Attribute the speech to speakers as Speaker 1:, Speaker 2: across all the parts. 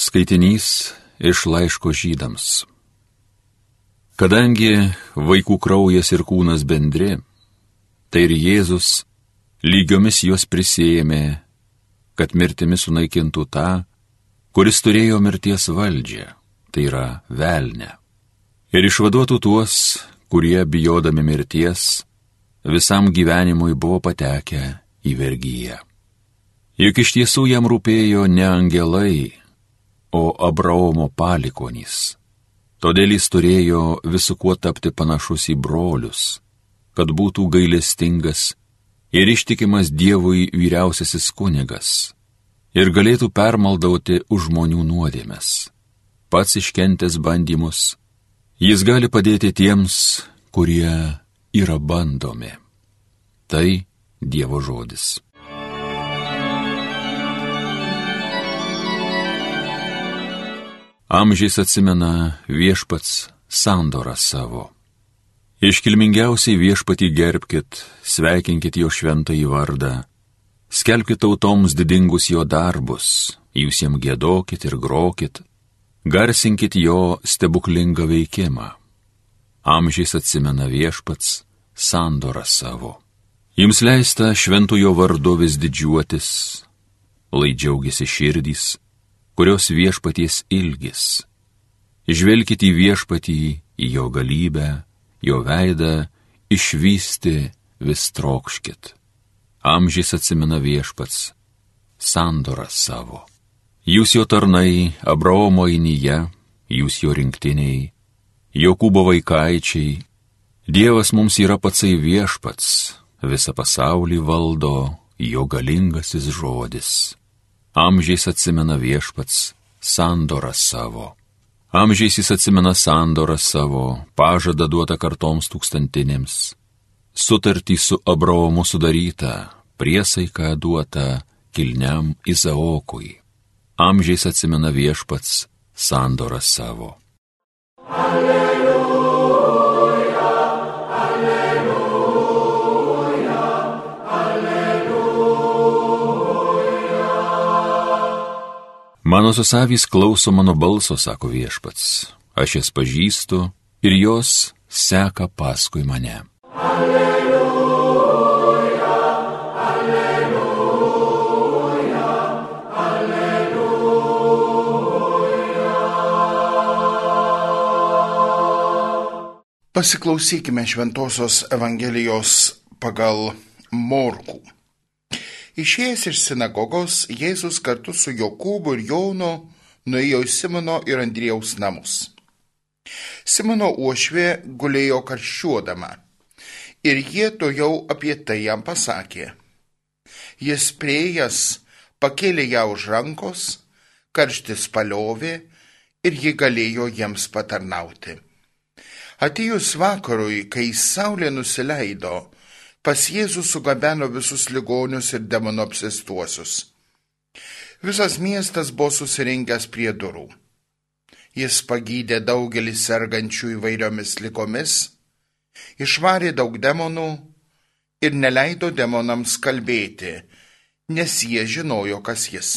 Speaker 1: Skaitinys iš laiško žydams. Kadangi vaikų kraujas ir kūnas bendri, tai ir Jėzus lygiomis juos prisėmė, kad mirtimi sunaikintų tą, kuris turėjo mirties valdžią, tai yra velnę, ir išvaduotų tuos, kurie bijodami mirties visam gyvenimui buvo patekę į vergyją. Juk iš tiesų jam rūpėjo ne angelai, o Abraomo palikonys. Todėl jis turėjo visu kuo tapti panašus į brolius, kad būtų gailestingas ir ištikimas Dievui vyriausiasis kunigas ir galėtų permaldauti už žmonių nuodėmes. Pats iškentęs bandymus, jis gali padėti tiems, kurie yra bandomi. Tai Dievo žodis. Amžiais atsimena viešpats sandorą savo. Iškilmingiausiai viešpatį gerbkit, sveikinkit jo šventąjį vardą, skelbkit tautoms didingus jo darbus, jūs jam gėdokit ir grokit, garsinkit jo stebuklingą veikimą. Amžiais atsimena viešpats sandorą savo. Jums leista šventojo vardu vis didžiuotis, lai džiaugiasi širdys, kurios viešpaties ilgis. Žvelkite į viešpatį, į jo galybę, jo veidą, išvysti vis trokškit. Amžiais atsimena viešpats, sandorą savo. Jūs jo tarnai, Abraomo įnyje, jūs jo rinktiniai, Jokūbo vaikaičiai, Dievas mums yra patsai viešpats, visą pasaulį valdo jo galingasis žodis amžiais atsimena viešpats sandorą savo. Amžiais jis atsimena sandorą savo, pažadą duotą kartoms tūkstantinėms, sutartį su Abraomu sudarytą, priesaiką duotą kilniam Izaokui. Amžiais atsimena viešpats sandorą savo. Alleluja. Mano susavys klauso mano balso, sako viešpats. Aš jas pažįstu ir jos seka paskui mane. Alleluja, alleluja, alleluja.
Speaker 2: Pasiklausykime Šventojios Evangelijos pagal Morkų. Išėjęs iš sinagogos, Jėzus kartu su Jokūbu ir Jaunu nuėjo į Simono ir Andriejaus namus. Simono uošvė gulėjo karščiuodama ir jie to jau apie tai jam pasakė. Jis priejas pakėlė ją už rankos, karštis paliovė ir ji galėjo jiems patarnauti. Atėjus vakarui, kai saulė nusileido, pas Jėzų sugabeno visus ligonius ir demono apsistuosius. Visas miestas buvo susirinkęs prie durų. Jis pagydė daugelį sergančių įvairiomis lygomis, išvarė daug demonų ir neleido demonams kalbėti, nes jie žinojo, kas jis.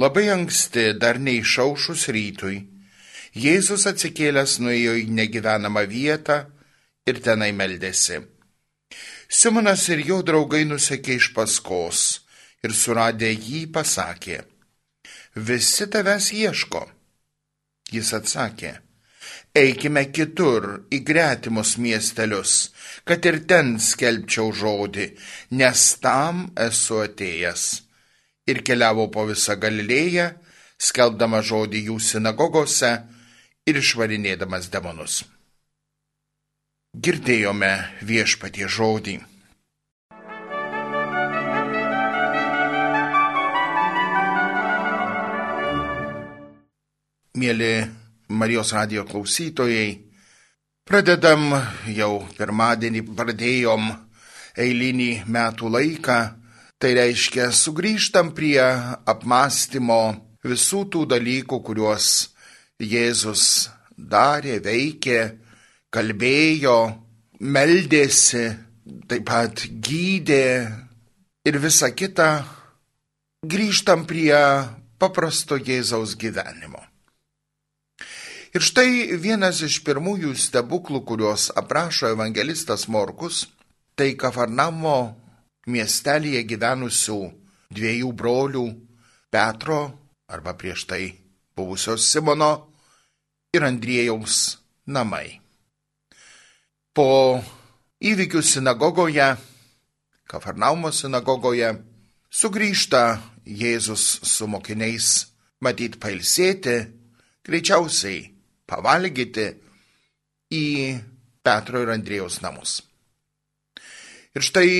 Speaker 2: Labai anksti, dar neišaušus rytui, Jėzus atsikėlęs nuėjo į negyvenamą vietą ir tenai meldėsi. Simonas ir jo draugai nusekė iš paskos ir suradę jį pasakė, visi tavęs ieško. Jis atsakė, eikime kitur į gretimus miestelius, kad ir ten skelbčiau žodį, nes tam esu atėjęs. Ir keliavo po visą Galilėją, skelbdama žodį jų sinagogose ir išvarinėdamas demonus. Girdėjome viešpatie žodį. Mėly Marijos radio klausytojai, pradedam jau pirmadienį, pradėjom eilinį metų laiką, tai reiškia sugrįžtam prie apmąstymo visų tų dalykų, kuriuos Jėzus darė, veikė, kalbėjo, meldėsi, taip pat gydė ir visa kita. Grįžtam prie paprasto Jėzaus gyvenimo. Ir štai vienas iš pirmųjų stebuklų, kuriuos aprašo evangelistas Morkus, tai Kafarnamo miestelėje gyvenusių dviejų brolių Petro arba prieš tai buvusios Simono ir Andriejaus namai. Po įvykių sinagogoje, Kafarnaumo sinagogoje, sugrįžta Jėzus su mokiniais matyt pailsėti, greičiausiai pavalgyti į Petro ir Andrėjaus namus. Ir štai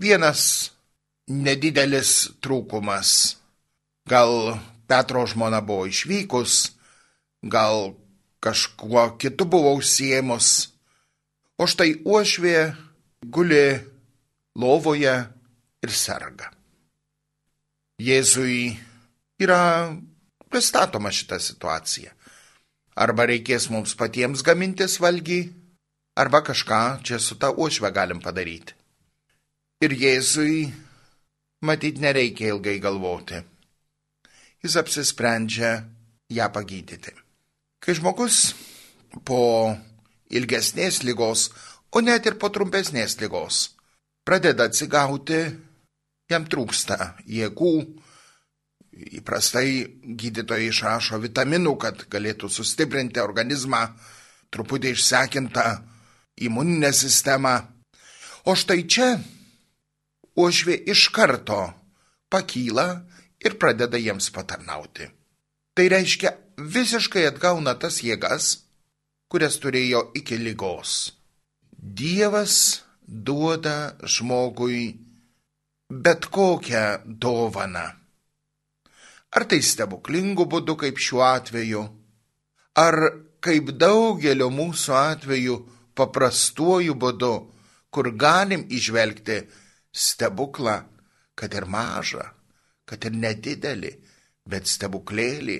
Speaker 2: vienas nedidelis trūkumas. Gal Petro žmona buvo išvykus, gal kažkuo kitu buvo užsiemus, o štai uošvė guli lovoje ir serga. Jėzui yra pristatoma šita situacija. Arba reikės mums patiems gamintis valgy, arba kažką čia su ta uošve galim padaryti. Ir Jėzui matyt nereikia ilgai galvoti. Jis apsisprendžia ją pagydyti. Kai žmogus po ilgesnės lygos, o net ir po trumpesnės lygos, pradeda atsigauti, jam trūksta jėgų. Įprastai gydytojai išrašo vitaminų, kad galėtų sustiprinti organizmą, truputį išsekintą imuninę sistemą. O štai čia uošvė iš karto pakyla ir pradeda jiems patarnauti. Tai reiškia visiškai atgauna tas jėgas, kurias turėjo iki lygos. Dievas duoda žmogui bet kokią dovaną. Ar tai stebuklingų būdų kaip šiuo atveju, ar kaip daugelio mūsų atveju paprastuoju būdu, kur galim išvelgti stebuklą, kad ir mažą, kad ir nedidelį, bet stebuklėlį.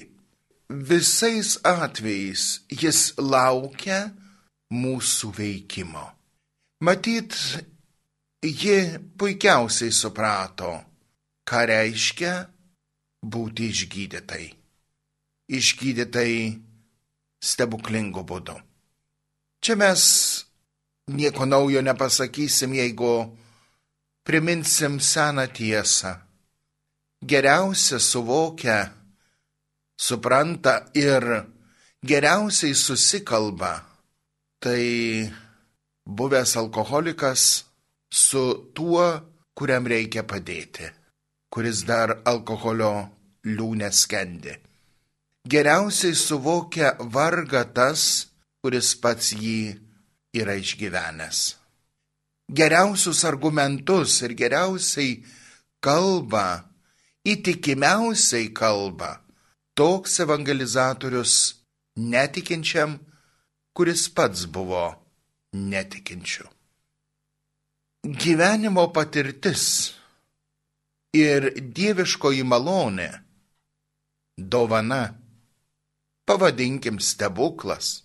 Speaker 2: Visais atvejais jis laukia mūsų veikimo. Matyt, ji puikiausiai suprato, ką reiškia būti išgydytai. Išgydytai stebuklingu būdu. Čia mes nieko naujo nepasakysim, jeigu priminsim seną tiesą. Geriausia suvokia, supranta ir geriausiai susikalba, tai buvęs alkoholikas su tuo, kuriam reikia padėti, kuris dar alkoholio liūnė skendi. Geriausiai suvokia vargą tas, kuris pats jį yra išgyvenęs. Geriausius argumentus ir geriausiai kalba, įtikimiausiai kalba toks evangelizatorius netikinčiam, kuris pats buvo netikinčiu. Gyvenimo patirtis ir dieviškoji malonė, dovana, pavadinkim stebuklas,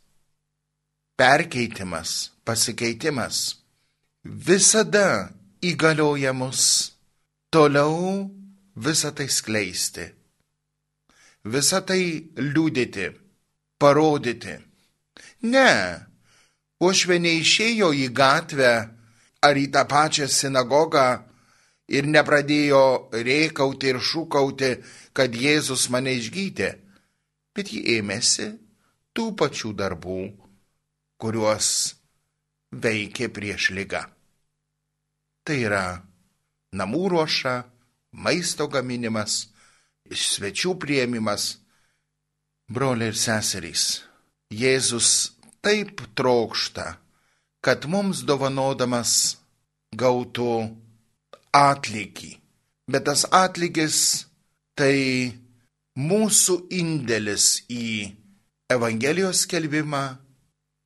Speaker 2: perkeitimas, pasikeitimas, visada įgalioja mus toliau visą tai skleisti, visą tai liūdėti, parodyti. Ne, uošvė neišėjo į gatvę ar į tą pačią sinagogą ir nepradėjo rėkauti ir šūkauti, kad Jėzus mane išgydė, bet ji ėmėsi tų pačių darbų, kuriuos veikė prieš lygą. Tai yra namų ruoša, maisto gaminimas, svečių prieimimas. Broliai ir seserys, Jėzus taip trokšta, kad mums dovanodamas gautų atlygį. Bet tas atlygis tai mūsų indėlis į Evangelijos skelbimą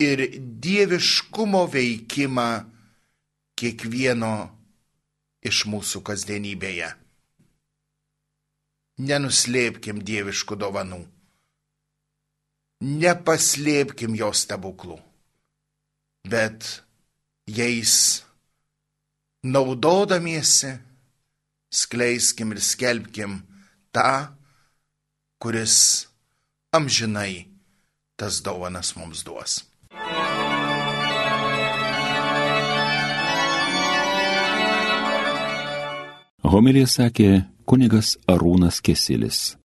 Speaker 2: ir dieviškumo veikimą kiekvieno iš mūsų kasdienybėje. Nenuslėpkim dieviškų dovanų. Nepaslėpkim jo stebuklų bet jais naudodamiesi skleiskim ir skelbkim tą, kuris amžinai tas dovanas mums duos.
Speaker 1: Homilija sakė kunigas Arūnas Kesilis.